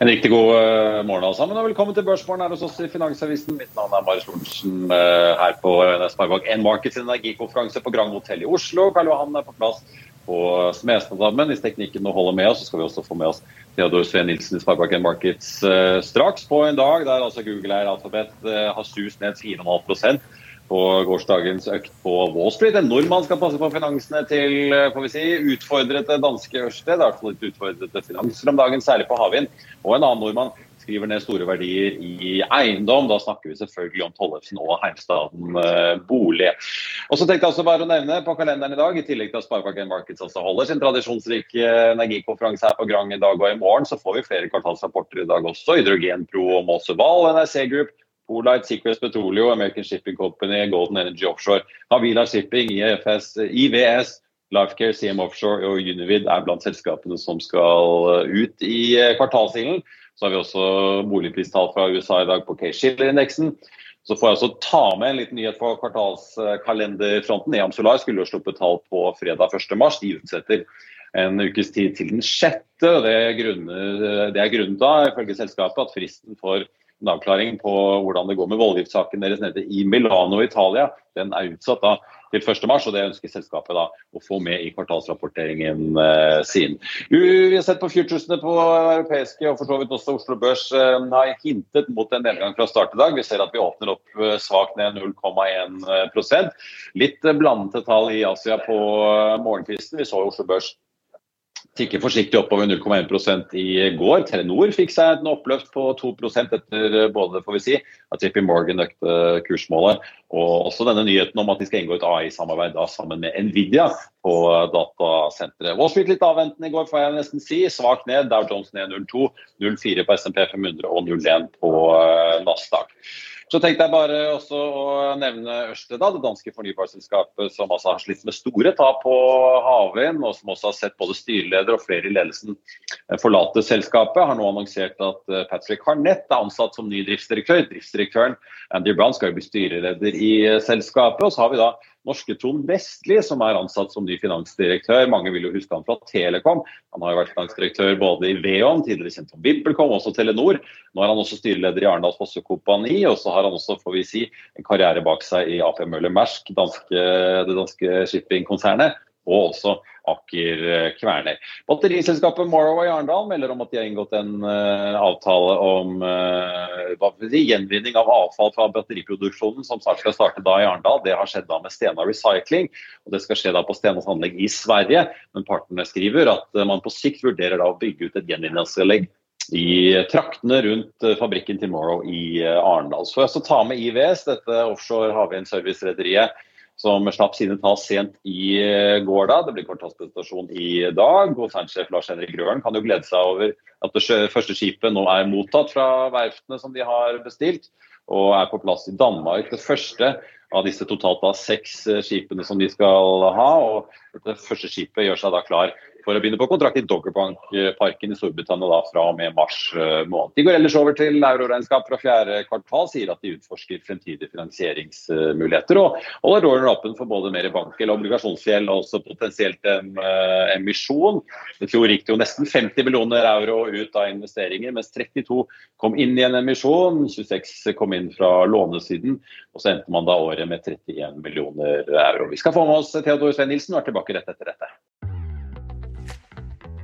En riktig god uh, morgen alle sammen, og velkommen til Børsmorgen her hos oss i Finansavisen. Mitt navn er Marius Lorentzen uh, her på uh, Sparebank1 Markets energikonferanse på Grand Hotel i Oslo. Karl Johan er på plass på Smestadammen. Hvis teknikken nå holder med oss, så skal vi også få med oss Theodor Sveen Nilsen i Sparebank1 Markets straks. På en dag der altså Google Air Alphabet har sust ned 4,5 på gårsdagens økt på Wall Street. En nordmann skal passe på finansene til får vi si, utfordrete danske Ørsted. I hvert fall litt utfordrete finanser om dagen, særlig på havvind. Og en annen nordmann skriver ned store verdier i eiendom. Da snakker vi selvfølgelig om Tollefsen og Heimstaden eh, bolig. Og så tenkte jeg også bare å nevne på kalenderen i dag, i tillegg til at Sparebanken Markets også holder sin tradisjonsrike energikonferanse her på Grang i dag og i morgen, så får vi flere kvartalsrapporter i dag også. Hydrogenpro og Måseval, NRC Group, Polite, Secrets Petroleum, American Shipping Company, Golden Energy Offshore, Havila Shipping, IFS, IVS, Lifecare, CM Offshore og Univid er blant selskapene som skal eh, ut i eh, kvartalsstilen. Så har vi også boligpristall fra USA i dag på K-Schiller-indeksen. Så får jeg også ta med en liten nyhet på kvartalskalenderfronten. Eam Solar skulle jo sluppet tall på fredag 1.3. De utsetter en ukes tid til den sjette. Det grunnen, det er grunnen da, ifølge selskapet, at fristen for en avklaring på hvordan det går med voldgiftssaken deres nede i Milano, Italia. Den er utsatt da til 1. mars, og det ønsker selskapet da å få med i kvartalsrapporteringen eh, sin. Vi har sett på futuresene på europeiske og for så vidt også Oslo Børs eh, har hintet mot en nedgang fra start i dag. Vi ser at vi åpner opp eh, svakt ned 0,1% Litt blandede tall i Asia på eh, morgenkvisten. Vi så Oslo Børs tikker forsiktig oppover 0,1% i går. Telenor fikk seg en oppløft på 2 etter eh, både får vi si, at JP Morgan økte kursmålet, og også denne nyheten om at de skal inngå et AI-samarbeid sammen med Nvidia på datasenteret. Wall Street litt avventende i går, får jeg nesten si. Svakt ned. Dow Jones ned 0,2, 0,4 på SMP 500 og 0,1 på eh, Nasdaq. Så tenkte jeg bare også å nevne Ørsted, det danske fornybarselskapet som altså har slitt med store tap på havvind, og som også har sett både styreleder og flere i ledelsen forlate selskapet. Har nå annonsert at eh, Patrick Harnett er ansatt som ny driftsdirektør. Driftsdirektøren Andy Brown skal jo bli styreleder i eh, selskapet. Og så har vi da norske Trond Vestli, som er ansatt som ny finansdirektør. Mange vil jo huske han fra Telekom. Han har jo vært finansdirektør både i Veon, tidligere kjent som VimpelCom, også Telenor. Nå er han også styreleder i Arendals Fosse Kompani, og så har han også får vi si, en karriere bak seg i AP Møller Mersk, det danske shippingkonsernet og også Aker Kværner. Batteriselskapet Morrow i Arendal melder om at de har inngått en uh, avtale om uh, gjenvinning av avfall fra batteriproduksjonen, som snart skal starte da i Arendal. Det har skjedd da med Stena Recycling, og det skal skje da på Stenas anlegg i Sverige. Men partene skriver at man på sikt vurderer da å bygge ut et gjenvinningsanlegg i traktene rundt fabrikken til Morrow i Arendal. Så jeg skal ta med IVS, dette offshore havvindservice-rederiet som slapp sine tall sent i eh, går. da. Det blir kvartalspresentasjon i dag. og Konsernsjef Lars Henrik Røren kan jo glede seg over at det første skipet nå er mottatt fra verftene som de har bestilt, og er på plass i Danmark. Det første av disse totalt da seks eh, skipene som de skal ha. og Det første skipet gjør seg da klar for å begynne på kontrakt i Doggerbank-parken i Storbritannia da, fra og med mars eh, måned. De går ellers over til euroregnskap fra fjerde kvartal, sier at de utforsker fremtidige finansieringsmuligheter og holder dårligere åpen for både mer bankgjeld og obligasjonsgjeld og også potensielt en uh, emisjon. I fjor gikk det jo nesten 50 millioner euro ut av investeringer, mens 32 kom inn i en emisjon, 26 kom inn fra lånesiden, og så endte man da året med 31 millioner euro. Vi skal få med oss Theodor Svein Nilsen og er tilbake rett etter dette.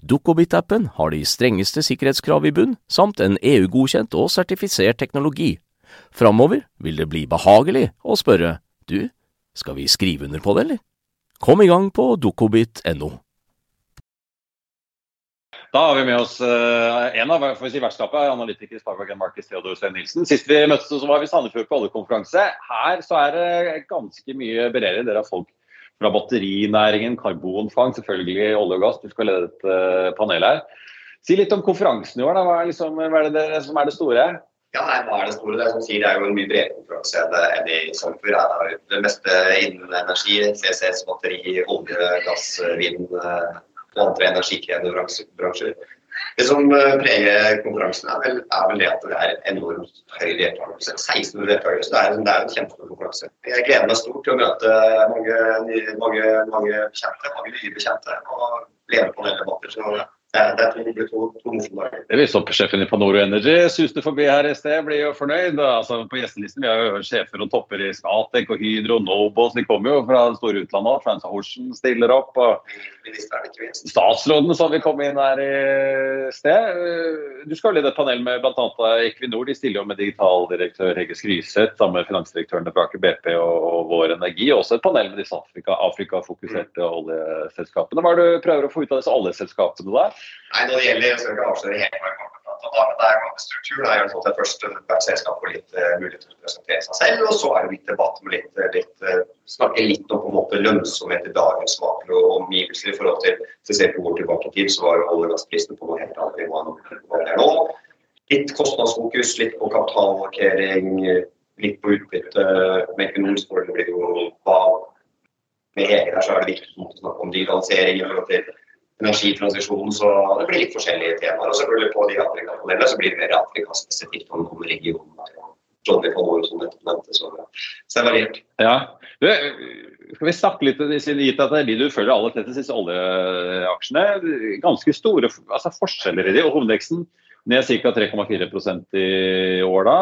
Dukkobit-appen har de strengeste sikkerhetskrav i bunn, samt en EU-godkjent og sertifisert teknologi. Framover vil det bli behagelig å spørre du, skal vi skrive under på det, eller? Kom i gang på dukkobit.no. Da har vi med oss uh, en av får vi si, vertskapet, analytiker i Sparebank Markets, Theodor Svein Nilsen. Sist vi møttes, så var vi Sandefjord på oljekonferanse. Her så er det ganske mye bredere. Dere har folk fra batterinæringen, karbonfang, selvfølgelig olje og gass. Du skal lede et uh, panel her. Si litt om konferansen i år. da. Hva er, liksom, hva er det, det som er det store? Ja, nei, hva er Det store? Det er, som sier, det er jo en mye bredere konferanse enn i sommer. Det er det meste innen energi, CCS, batteri, olje, gass, vind eh, og andre energikrevende bransjer. Det som eh, preger konferansen, er vel, er vel, det at det er enormt høy deltakelse. 1600 deltakere. Så det er, det er en kjempestor konkurranse. Jeg gleder meg stort til å møte mange, mange, mange bekjente, mange nye bekjente. Og leve på den debatter. Så det er to, to, to morsomme dager. Det stoppe sjefen i Panoro Energy suste forbi her i sted, blir jo fornøyd. Altså, på gjestelisten vi har jo sjefer og topper i Scatec og Hydro, og Nobos. De kommer jo fra det store utlandet. Frans Horsen stiller opp. og Statsråden som vil komme inn her i sted. Du skal lede et panel med bl.a. Equinor. De stiller jo med digitaldirektør Hegge Skryseth sammen med finansdirektørene fra Aker BP og, Vår Energi. Også et panel med disse Afrika-fokuserte Afrika oljeselskapene. Hva er det du prøver å få ut av disse oljeselskapene der? Nei, når det gjelder, Jeg skal ikke avsløre helt hva jeg kommer til å prate om, det er struktur. Det er jo sånn at først hvert selskap får litt uh, mulighet til å presentere seg selv, og så er det litt debatt med litt, eh, litt uh, snakke litt om på en måte lønnsomhet i dagens makro og omgivelser. i forhold til hvis jeg går tilbake i tid, så var olje- og gassprisene på noe helt annet enn hva det er nå. Litt kostnadsfokus, litt på kapitalmarkering, litt på utbytte. Med Equinor blir jo hva med Hege der så er det viktig å snakke om digitalisering i forhold til energitransisjonen, så det blir litt forskjellige temaer. Og selvfølgelig på de Afrika-panelene så blir det mer Afrika-spesifikt om, om regionen. Johnny von Moe som nevnte, så, så det er variert. Ja. Du, skal vi snakke litt gitt at det er de du følger aller tettest, disse oljeaksjene. Ganske store altså forskjeller i de. og Hovedveksten ned ca. 3,4% i år da.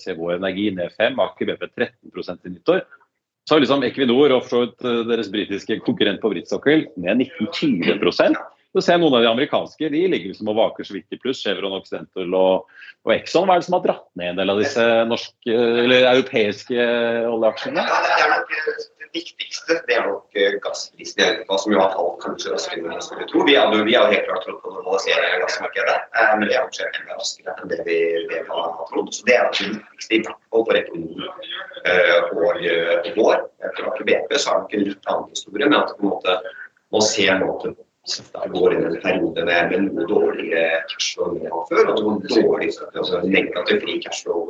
CVO Energi ned 5, Aker BP 13% i nyttår. Så har liksom Equinor og så eh, deres britiske konkurrent på britsokkel ned 19-20 Du ser Noen av de amerikanske de ligger liksom og vaker så vidt i pluss. Chevron Occidental og, og Exxon. Hva er det som har dratt ned en del av disse norske, eller europeiske oljeaksjene? Nok eh, viktigste det er nok eh, gassprisen i Europa, som jo har falt kanskje raskere enn vi skulle tro. Vi har jo helt klart trodd på å normalisere gassmarkedet, eh, men det har skjedd enda raskere enn det vi, det vi har trodd. Så det er det viktigste, i hvert fall for uh, og vår. Aker BP så er det ikke en litt annen historie, men at på en måte man ser nå det går inn en periode med, med noe dårligere cashflow enn før. og dårlig, altså negativ fri cashflow.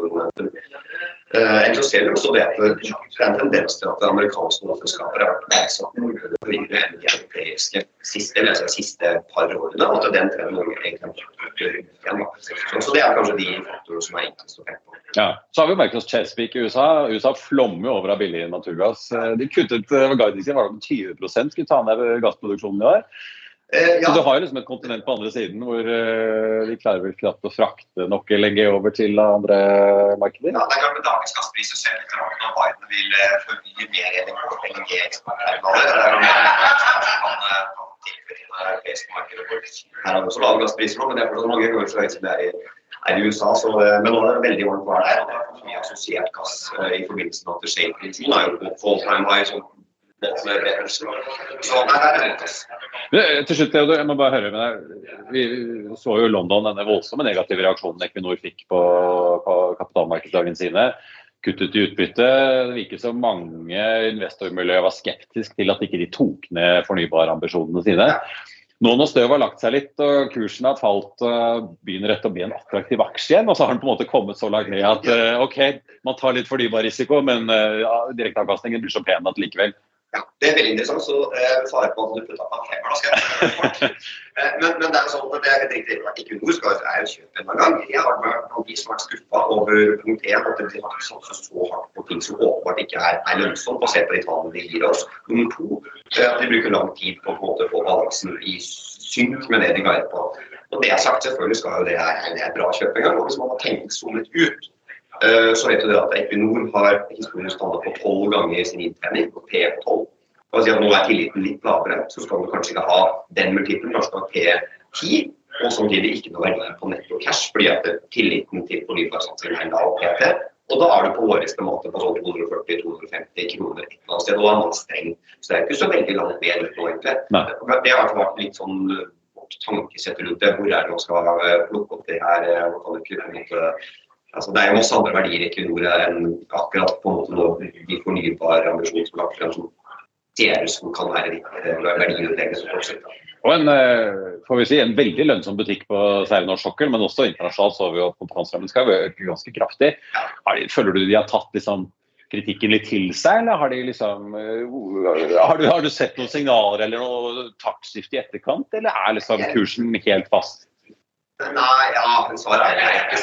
Uh, ellers ser vi også det at det er en tendens til at amerikanske oljeselskaper har vært verdsatt høyere enn de europeiske siste, altså, siste par årene. og at den trenden Norge egentlig gått igjen. Så, det er kanskje de faktorene som er enklest å peke på. Ja, så har vi merket oss Chesapeake i USA. USA flommer over av billig naturgass. Eh, de kuttet guidingen var det 20 skulle ta ned gassproduksjonen i år. Eh, Så du har jo liksom et kontinent på andre siden hvor eh, de klarer vel knapt å frakte nok LNG over til andre markeder? Ja, det er klart med Dagens gasspriser ser rart ut når Biden vil eh, forby mer LNG-eksportterminaler. Det er jo mer det europeiske markedet. Her er det også lave gasspriser nå, men det er fortsatt mange ganger så høyt som det er i, er i USA. Så, eh, men nå er det veldig varmt vær der. Det er mye assosiert gass i forbindelse med at shale-produksjon er jo på all time high. sånn Til slutt, Theodor, jeg må bare høre med deg. Vi så jo London denne voldsomme negative reaksjonen Equinor fikk på, på kapitalmarkedsdagene sine. Kuttet i utbytte. Det virker som mange investormiljøer var skeptisk til at ikke de tok ned fornybarambisjonene sine. Nå når støvet har lagt seg litt og kursen har falt, begynner dette å bli en attraktiv aksje igjen. Og så har den på en måte kommet så langt ned at eh, OK, man tar litt fornybar risiko, men eh, ja, direkteavkastningen blir så pen at likevel. Ja, det er veldig interessant. Så eh, Fare på at du putta på en femmer, da skal jeg kort. Eh, men, men det er jo sånn at det er riktig. Equinor skal jeg kjøpt en gang. Jeg har vært blant de som har vært skuffa over punkt 1, at de har satset så hardt på ting som åpenbart ikke er, er lønnsomt, basert på de tallene de gir oss. Nummer to, eh, at de bruker lang tid på, på en måte å få balansen i synk med det de guider på. Og det er sagt, selvfølgelig skal jo det være et bra kjøp en gang. Og hvis man har tenkt zoomet ut, eh, så vet du det at Equinor har historisk standa på tolv ganger sin inntjening, på P på 12. Og si at nå er tilliten litt lavere, så skal du kanskje ikke ha den multiplen, kanskje du P10, og samtidig ikke noe verdi på netto cash, fordi at tilliten til fornybarsatsingen er lav PT. Og da er du på våre estimater på sånn 240-250 kroner et eller annet sted, og da er man streng. Så det er ikke så veldig langt ned nå, egentlig. Det har vært litt sånn uh, vårt tankesett rundt det. Hvor er det man skal uh, plukke opp det her? Hva kan kan ikke Altså, det er jo masse andre verdier i Equinor enn akkurat på en måte nå de fornybare ambisjonene som er frem, som ser ut som kan være eh, verdiutleggende som fortsetter. Og en, eh, får vi si, en veldig lønnsom butikk på særlig norsk sokkel, men også internasjonalt så vi at kompetanserammen skal øke ganske kraftig. Føler du de har tatt liksom, kritikken litt til seg, eller har de liksom eh, har du, har du sett noen signaler eller noe taktskifte i etterkant, eller er liksom kursen helt fast? Nei, ja, svaret er jeg ikke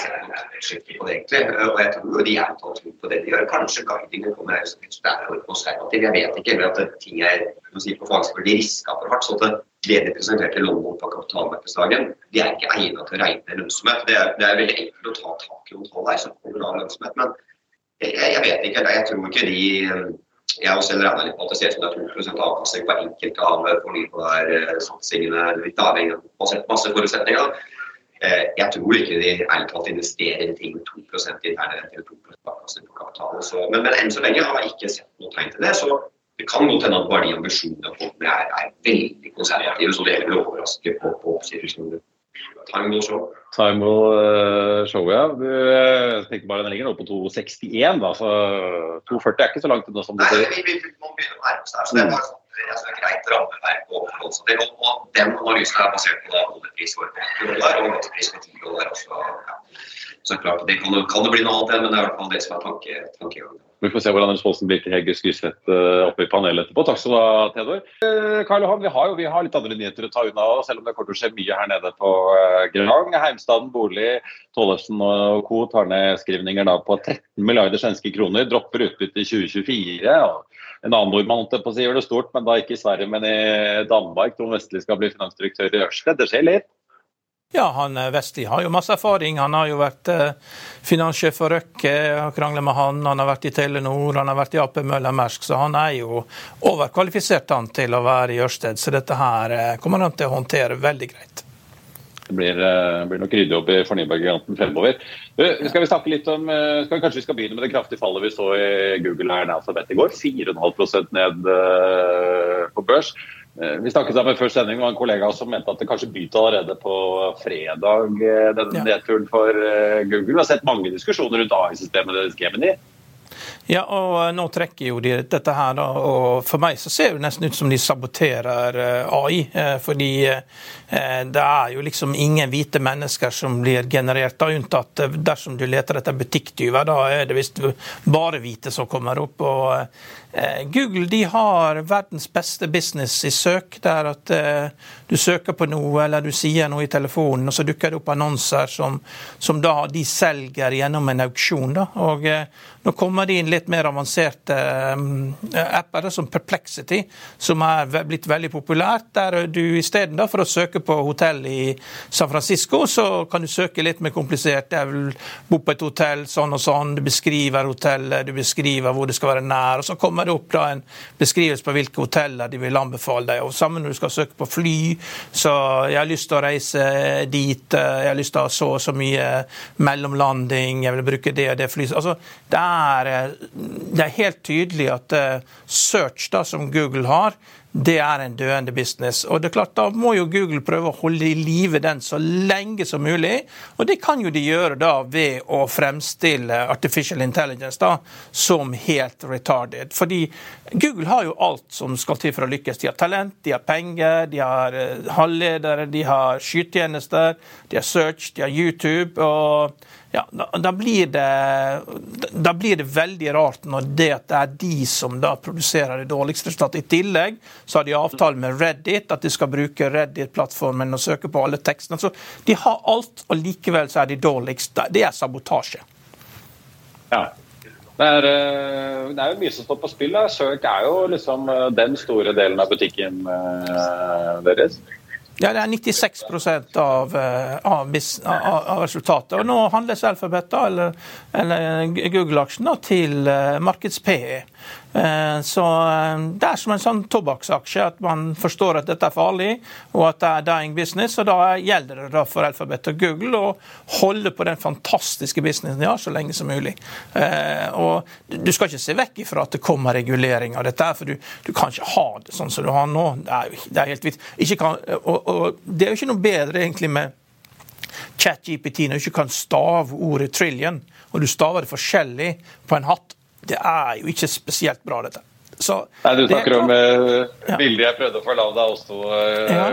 skifte på det, egentlig. Og jeg tror jo de er tatt ut på det de gjør. Kanskje guidingen kommer her, det er for konservativ, jeg vet ikke. Eller at ting er si, på fagspråk, de riska for hardt. så at det de presenterte London på kapitalmarkedsdagen, de er ikke egnet til å regne lønnsomhet. Det er, det er veldig enkelt å ta tak i noen tall her som kommer av lønnsomhet. Men jeg, jeg vet ikke. Jeg tror ikke de jeg har selv regna litt på at det ser ut som det er 2 avkastning på enkelte av fornybarsatsingene. Litt avhengig av masse forutsetninger. Eh, Jeg tror ikke de ærlig talt investerer i ting med 2% interne rente eller 2 avkastning på kapitalet, Så, men, men enn så lenge har jeg ikke sett noe tegn til det. Så det kan godt hende at bare de ambisjonene folkene er, er veldig konservative, så det vil overraske på, på oppskriften. Time will show. Time will eh, show, ja. Du jeg tenker bare den ligger nå på 261, da, så 240 er ikke så langt unna som det er bare sånn, det er greit rammeverk å forholde seg til. Og, og den analysen er basert på da oljepris for 80 dollar og gasspris for 10 dollar. Også, ja. Så klart, det kan, kan det bli noe annet, men det er i hvert fall det som er tanke, tankegangen. Vi får se hvordan responsen blir til Hegge Skryseth uh, oppe i panelet etterpå. Takk skal du ha, Theodor. Uh, Karl Johan, vi har jo vi har litt andre nyheter å ta unna, selv om det kommer til å skje mye her nede på uh, Grang. Heimstaden bolig, Tollefsen og co. tar ned skrivninger da på 13 milliarder svenske kroner, dropper utbytte i 2024. og en annen nordmann på å si, gjør det stort, men da ikke i Sverige, men i Danmark. Trond Vestli skal bli finansdirektør i Ørsted. Det skjer litt. Ja, han Vestli har jo masse erfaring. Han har jo vært eh, finanssjef for Røkke, har krangla med han. Han har vært i Telenor, han har vært i AP Møller Mersk, så han er jo overkvalifisert han til å være i Ørsted. Så dette her eh, kommer han til å håndtere veldig greit. Det blir, eh, blir nok ryddig opp i fornybargiganten fremover. Skal vi snakke litt om, eh, skal vi kanskje vi skal begynne med det kraftige fallet vi så i Google her i går. 4,5% ned eh, på børs. Vi snakket sammen før sending med en kollega som mente at det kanskje begynte allerede på fredag, denne nedturen for Google. Vi har sett mange diskusjoner rundt AI-systemet deres Gemini. Ja, og eh, nå trekker jo de dette her, da. Og for meg så ser det nesten ut som de saboterer eh, AI. Eh, fordi det er jo liksom ingen hvite mennesker som blir generert, da, unntatt dersom du leter etter butikktyver. Da er det visst bare hvite som kommer opp. og Google de har verdens beste business i søk. Det er at du søker på noe, eller du sier noe i telefonen, og så dukker det opp annonser som, som da de selger gjennom en auksjon. da, og nå kommer det inn litt mer avanserte eh, apper, som Perplexity, som er blitt veldig populært. Der du istedenfor å søke på hotell i San Francisco, så kan du søke litt mer komplisert. Jeg vil bo på et hotell sånn og sånn. Du beskriver hotellet, du beskriver hvor det skal være nær. og Så kommer det opp da en beskrivelse på hvilke hoteller de vil anbefale deg. og Sammen når du skal søke på fly, så jeg har lyst til å reise dit, eh, jeg har lyst til å ha så og så mye mellomlanding, jeg vil bruke det og det flyet. Altså, det er det er helt tydelig at eh, search, da, som Google har, det er en døende business. Og det er klart, Da må jo Google prøve å holde i live den så lenge som mulig. Og det kan jo de gjøre da ved å fremstille artificial intelligence da, som helt retarded. Fordi Google har jo alt som skal til for å lykkes. De har talent, de har penger, de har uh, halvledere, de har skytjenester, de har search, de har YouTube. og ja, da, da, blir det, da, blir det, veldig rart når det, det er de som da produserer det dårligste resultatet. I tillegg så har de avtale med Reddit, at de skal bruke Reddit-plattformen og søke på alle tekstene. Så de har alt, og likevel så er de dårligst. Det er sabotasje. Ja. Det er, eh, det er, jo mye som står på spill. Søk er jo liksom eh, den store delen av butikken eh, deres. Ja, det er 96 av, eh, av, av, resultatet. Og nå handles Alphabet, eller, eller Google-aksjen, til uh, markeds-PE. Eh, så eh, det er som en sånn tobakksaksje, at man forstår at dette er farlig, og at det er dying business. og Da gjelder det da for Alphabet og Google å holde på den fantastiske businessen de har, så lenge som mulig. Eh, og Du skal ikke se vekk ifra at det kommer regulering av dette, for du, du kan ikke ha det sånn som du har nå. Det er, det er helt vidt. Kan, og, og det er jo ikke noe bedre egentlig med ChatGPT når du ikke kan stave ordet 'trillion', og du staver det forskjellig på en hatt det er jo ikke spesielt bra, dette. Så, Nei, Du snakker om uh, bildet jeg prøvde å få lagd av oss to. Uh, ja.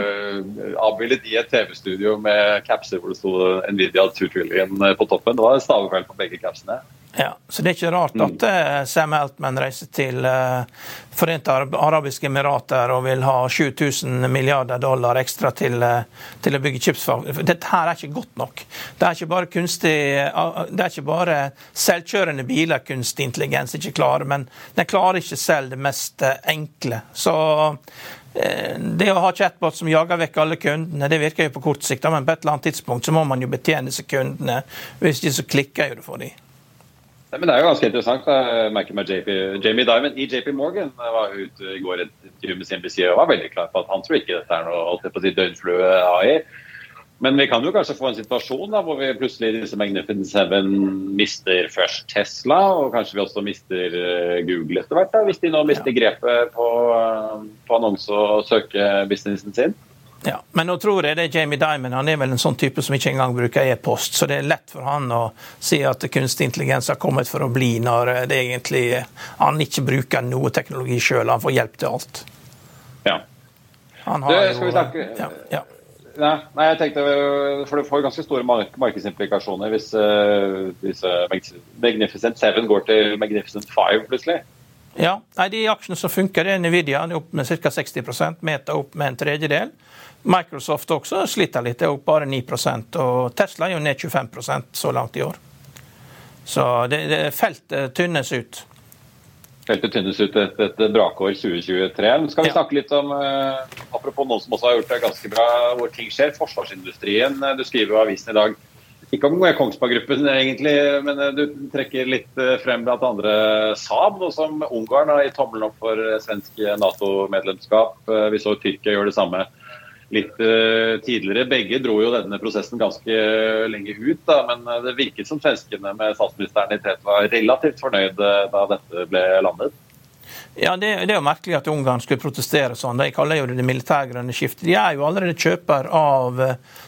Avbildet i et TV-studio med capser hvor det sto Nvidia 2 trillion på toppen. Det var stavefeil på begge capsene. Ja, så Det er ikke rart at mm. Sam Altman reiser til uh, Forente arabiske emirater og vil ha 7000 milliarder dollar ekstra til, uh, til å bygge chipsfabrikk. Dette her er ikke godt nok. Det er ikke bare kunstig, det er ikke bare selvkjørende biler kunstig intelligens ikke klarer, men den klarer ikke selv det mest enkle. Så det å ha chatbot som jager vekk alle kundene, det virker jo på kort sikt, men på et eller annet tidspunkt så må man jo betjene disse kundene. Hvis ikke så klikker jo det for dem. Men Det er jo ganske interessant. Jeg merker meg JP, Jamie Diamond i JP Morgan var ute i går et intervju med CNBC og var veldig klar på at han tror ikke dette er noe alltid på å si døgnflue AI. Men vi kan jo kanskje få en situasjon da, hvor vi plutselig disse Magnificent Seven mister først Tesla, og kanskje vi også mister eh, Google etter hvert, da, hvis de nå mister grepet på, eh, på annonse- og søkebusinessen sin. Ja, Men nå tror jeg det er Jamie Dimon han er vel en sånn type som ikke engang bruker e-post. Så det er lett for han å si at kunstig intelligens har kommet for å bli, når det egentlig han ikke bruker noe teknologi sjøl. Han får hjelp til alt. Ja. Han har det, skal vi snakke ja, ja. Nei, jeg tenkte, for Det får ganske store mark markedsimplikasjoner hvis, uh, hvis uh, Magnificent 7 går til Magnificent 5 plutselig. Ja, nei, De aksjene som funker, det er Nvidia er opp med ca. 60% Meta opp med en tredjedel. Microsoft også sliter litt, det er opp bare 9 og Tesla er jo ned 25% så langt i år. Så det, det feltet tynnes ut. feltet tynnes ut et, et brakår 2023. Skal vi snakke litt om, uh, apropos noen som også har gjort det ganske bra, hvor ting skjer. Forsvarsindustrien. Du skriver jo avisen i dag. Ikke om Kongsberg Gruppen egentlig, men du trekker litt frem blant andre Saab, nå som Ungarn har gitt tommelen opp for svensk Nato-medlemskap. Vi så Tyrkia gjøre det samme litt uh, tidligere. Begge dro jo denne prosessen ganske lenge ut, da, men eh, det virket som svenskene med statsministeren i tet var relativt fornøyd uh, da dette ble landet. Ja, det, det, er jo merkelig at Ungarn skulle protestere sånn. De kaller jo det det militærgrønne skiftet. De er jo allerede kjøper av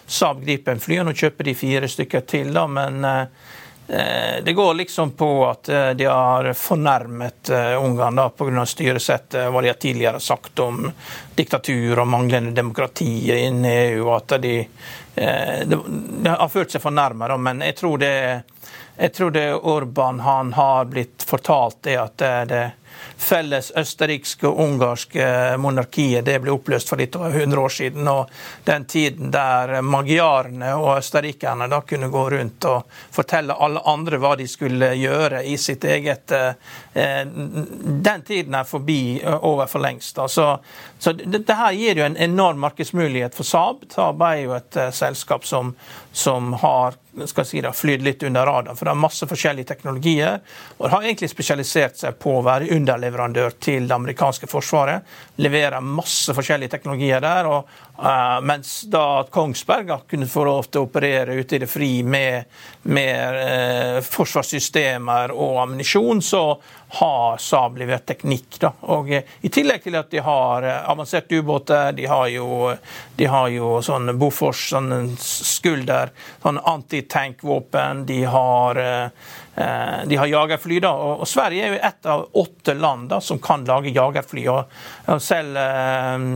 Saab Gripen-fly, og nå kjøper de fire stykker til. da, men Eh, det går liksom på at eh, de har fornærmet eh, Ungarn pga. styresettet, hva de har tidligere sagt om diktatur og manglende demokrati i EU. At de, de har følt seg fornærmet, men jeg tror det, jeg tror det Orban han har blitt fortalt, er at det, det felles østerrikske og ungarske monarkiet det ble oppløst for litt over 100 år siden. og Den tiden der magiarene og østerrikerne da kunne gå rundt og fortelle alle andre hva de skulle gjøre i sitt eget eh, Den tiden er forbi over for lengst. Så, så dette her gir jo en enorm markedsmulighet for Saab. Saab er jo et uh, selskap som, som har skal si det, flydd litt under radaren. For det er masse forskjellige teknologier. Og har egentlig spesialisert seg på å være underleverandør til det amerikanske forsvaret. Leverer masse forskjellige teknologier der. Og, uh, mens da Kongsberg kunne få lov til å operere ute i det fri med, med uh, forsvarssystemer og ammunisjon, så har Saab levert teknikk. Da. Og uh, I tillegg til at de har avanserte ubåter, de har jo, de har jo sånn Bofors sånn skulder, sånn antitankvåpen, de har de har jagerfly, da, og Sverige er jo ett av åtte land da, som kan lage jagerfly. og har selv eh,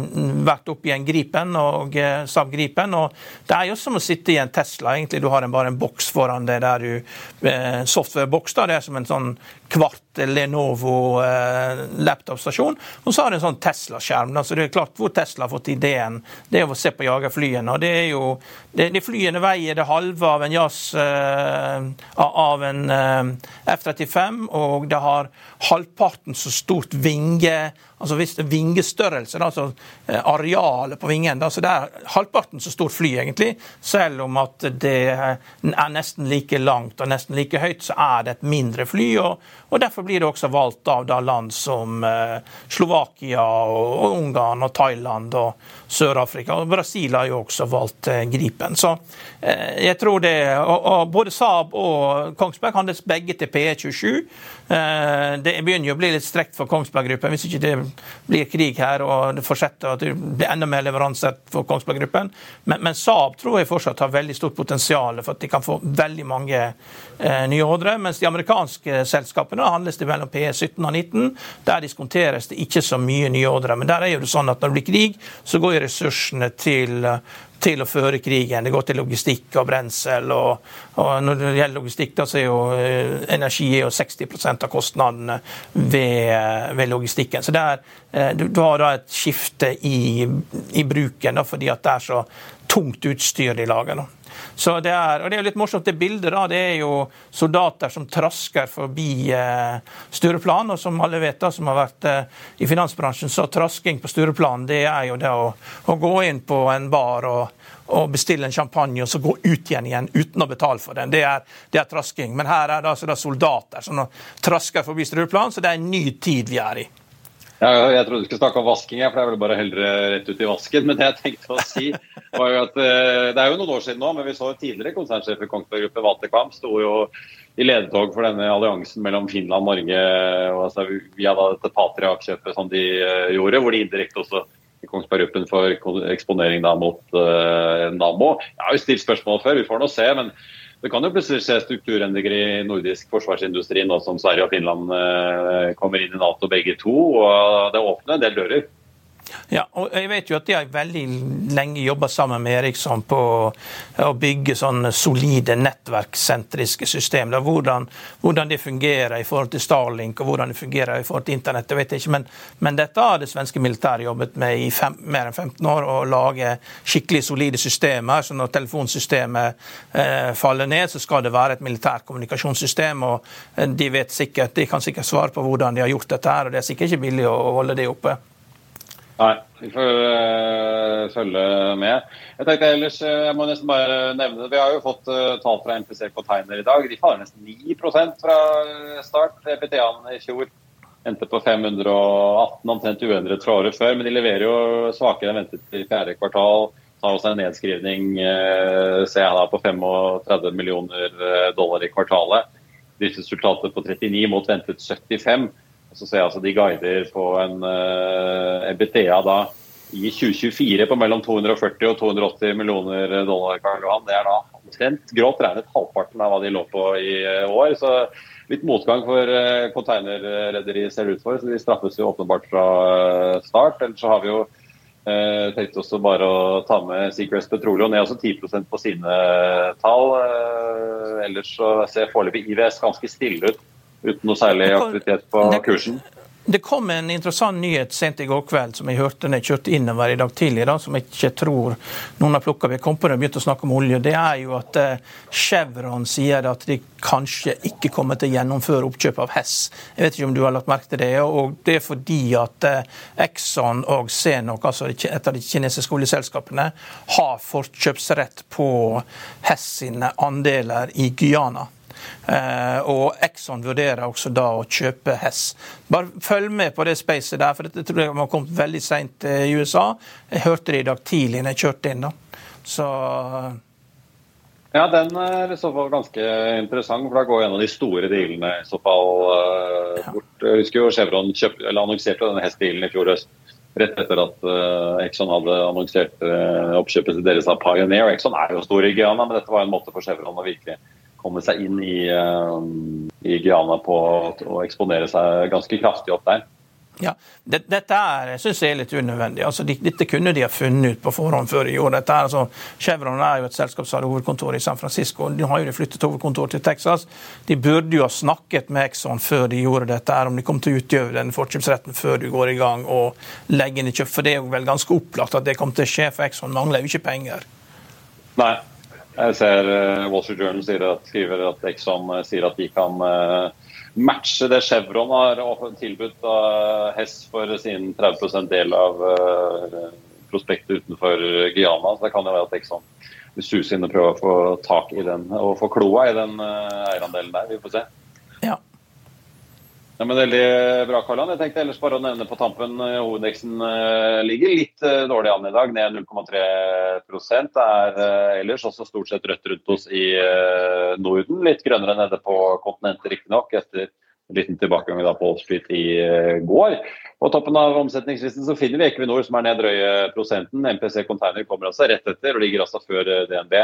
vært oppe i en Gripen, og eh, Saab Gripen. og Det er jo som å sitte i en Tesla. egentlig Du har en, bare en boks foran deg der du eh, Softwareboks. Det er som en sånn kvart Lenovo eh, laptopstasjon. Og så har du en sånn Tesla-skjerm. så det er klart Hvor Tesla har fått ideen, det er å se på jagerflyene. og det er jo, det, de Flyene veier det halve av en jazz eh, av en eh, Eh, F-35, og det har halvparten så stort vinge altså hvis det er vingestørrelse, altså eh, arealet på vingen. så Det er halvparten så stort fly, egentlig. Selv om at det er nesten like langt og nesten like høyt, så er det et mindre fly. og, og Derfor blir det også valgt av da land som eh, Slovakia, og, og Ungarn, og Thailand og Sør-Afrika. og Brasil har jo også valgt eh, Gripen. Så eh, jeg tror det, og, og Både Saab og Kongsberg handles begge til PE27. Eh, det begynner jo å bli litt strekt for Kongsberg Gruppen. Hvis ikke det blir krig her og det fortsetter at det blir enda mer leveranser for Kongsberg Gruppen. Men, men, Saab tror jeg fortsatt har veldig stort potensial for at de kan få veldig mange nye ordre. Mens de amerikanske selskapene handles det mellom PE 17 og 19. Der diskonteres det ikke så mye nye ordre. Men der er jo det sånn at når det blir krig, så går ressursene til til å føre krigen. Det går til logistikk og brensel. Og, og når det gjelder logistikk, da, så er jo eh, energi er jo 60% av kostnadene ved, ved logistikken. Så er, eh, du, du, har da et skifte i, i bruken da, fordi at det er så tungt utstyr de lager. Da. Det er, og det er litt morsomt, det bildet da, det er jo soldater som trasker forbi eh, Stureplan. Og som alle vet, da, som har vært eh, i finansbransjen, så trasking på Stureplan det er jo det å, å gå inn på en bar og, og bestille en champagne og så gå ut igjen igjen uten å betale for den. Det er, det er trasking. Men her er det altså da soldater som trasker forbi Stureplan, så det er en ny tid vi er i. Ja, jeg trodde du skulle snakke om vasking, for er vel bare heller rett ut i vasken. Men det jeg tenkte å si var jo at eh, Det er jo noen år siden nå, men vi så tidligere konsernsjef i Kongsberg Gruppe, Walter Kvam, sto jo i ledetog for denne alliansen mellom Finland Norge og altså, via dette Patria-kjøpet som de uh, gjorde, hvor de indirekte også i Kongsberg Gruppen for eksponering da mot uh, Nammo. Jeg har jo stilt spørsmål før, vi får nå se. men det kan jo plutselig skje strukturendringer i nordisk forsvarsindustri nå som Sverige og Finland eh, kommer inn i Nato begge to. og Det åpner en del dører. Ja, og jeg vet jo at de har veldig lenge jobba sammen med Eriksson på å bygge sånne solide nettverkssentriske system. Hvordan, hvordan, det fungerer i forhold til Starlink og hvordan det fungerer i forhold til internett, det vet jeg ikke. Men, men dette har det svenske militæret jobbet med i fem, mer enn 15 år. Å lage skikkelig solide systemer. Så når telefonsystemet eh, faller ned, så skal det være et militært kommunikasjonssystem. og eh, de, vet sikkert, de kan sikkert svare på hvordan de har gjort dette, her, og det er sikkert ikke billig å holde det oppe. Nei, vi får uh, følge med. Jeg tenkte ellers, uh, jeg må nesten bare nevne det. Vi har jo fått uh, tall fra MPC Container i dag. De faller nesten 9% fra start. EPTA-en i fjor endte på 518, omtrent uendret fra året før. Men de leverer jo svakere enn ventet i fjerde kvartal. Tar også en nedskrivning ser jeg da, på 35 millioner dollar i kvartalet. Driftsresultatet på 39 mot ventet 75. Så ser jeg altså de guider på en eh, EBTA da i 2024 på mellom 240 og 280 millioner dollar. Karl Johan. Det er da omtrent grovt regnet halvparten av hva de lå på i uh, år. Så litt motgang for uh, containerrederiet ser det ut for. så De straffes jo åpenbart fra start. Ellers så har vi jo eh, tenkt også bare å ta med Seacrest Petroleum ned også 10% på sine tall. ellers så ser foreløpig IVS ganske stille ut uten noe særlig aktivitet på kursen? Det kom en interessant nyhet sent i går kveld som jeg hørte når jeg kjørte innover i dag tidlig, da, som jeg ikke tror noen har plukka. Vi kom på det og begynte å snakke om olje. Det er jo at uh, Chevron sier at de kanskje ikke kommer til å gjennomføre oppkjøp av Hess. Jeg vet ikke om du har lagt merke til det. og Det er fordi at uh, Exxon og Zenok, altså et av de kinesiske oljeselskapene, har forkjøpsrett på Hess sine andeler i Guyana. Eh, og Exxon vurderer også da å kjøpe Hess. Bare følg med på det spacet der, for dette tror jeg har kommet veldig seint i USA. Jeg hørte det i dag tidlig når jeg kjørte inn. da. Så ja, den er i så fall ganske interessant, for da går en av de store dealene i så fall uh, bort. Jeg husker jo Chevron kjøp, eller annonserte denne Hess-dealen i fjor høst. Rett etter at uh, Exxon hadde annonsert uh, oppkjøpet til deres av Pioneer. Exxon er jo stor i Guyana, men dette var en måte for Chevron å virkelig komme seg inn i, uh, i Guyana på å eksponere seg ganske kraftig opp der. Ja, det, Dette er, synes jeg er litt unødvendig. Altså, de, dette kunne de ha funnet ut på forhånd før de gjorde dette. Altså, Chevron er jo et selskap som har hovedkontor i San Francisco. De har jo flyttet hovedkontor til Texas. De burde jo ha snakket med Exxon før de gjorde dette, om de kom til å utgjøre den forkjøpsretten før du går i gang og legger inn i kjøp. For det er jo vel ganske opplagt at det kommer til å skje, for Exxon mangler jo ikke penger. Nei, jeg ser uh, Wall Street Journal sier at, skriver at Exxon uh, sier at de kan uh, matche det Chevron har tilbudt av Hess for sin 30% del av prospektet utenfor Guyana. Så det kan jo være at Exxon vil suse inn og prøve å få tak i den og få kloa i den eierandelen der. Vi får se. Ja. Men Veldig bra, Karlan. Jeg tenkte ellers bare å nevne på tampen hovedindeksen uh, ligger litt uh, dårlig an i dag, ned 0,3 Det er ellers også stort sett rødt rundt oss i Norden. Litt grønnere nede på kontinentet, riktignok, etter en liten tilbakegang da på Wall Street i går. På toppen av omsetningslisten så finner vi Equinor, som er ned drøye prosenten. MPC Container kommer altså rett etter og ligger altså før DNB.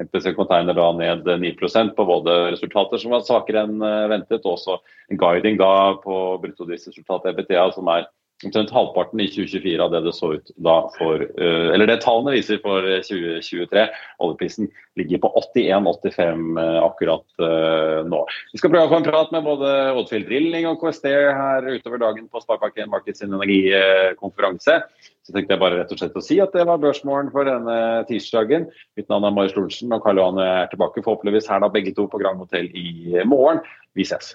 MPC Container da ned 9% på både resultater som var svakere enn eh, ventet, og også en guiding da på bruttodriftsresultatet EBTA, som er omtrent halvparten i 2024 av det det så ut da for uh, Eller det tallene viser for 2023. Oljeprisen ligger på 81-85 uh, akkurat nå. Vi skal prøve å få en prat med både Oddfield Drilling og KST her utover dagen på Sparebanken Markets energikonferanse. Så tenkte jeg bare rett og slett å si at det var børsmålen for denne tirsdagen. Mitt navn er Marius Lorentzen, og Karl Johan er tilbake forhåpentligvis her da begge to på Grand Hotell i morgen. Vi ses.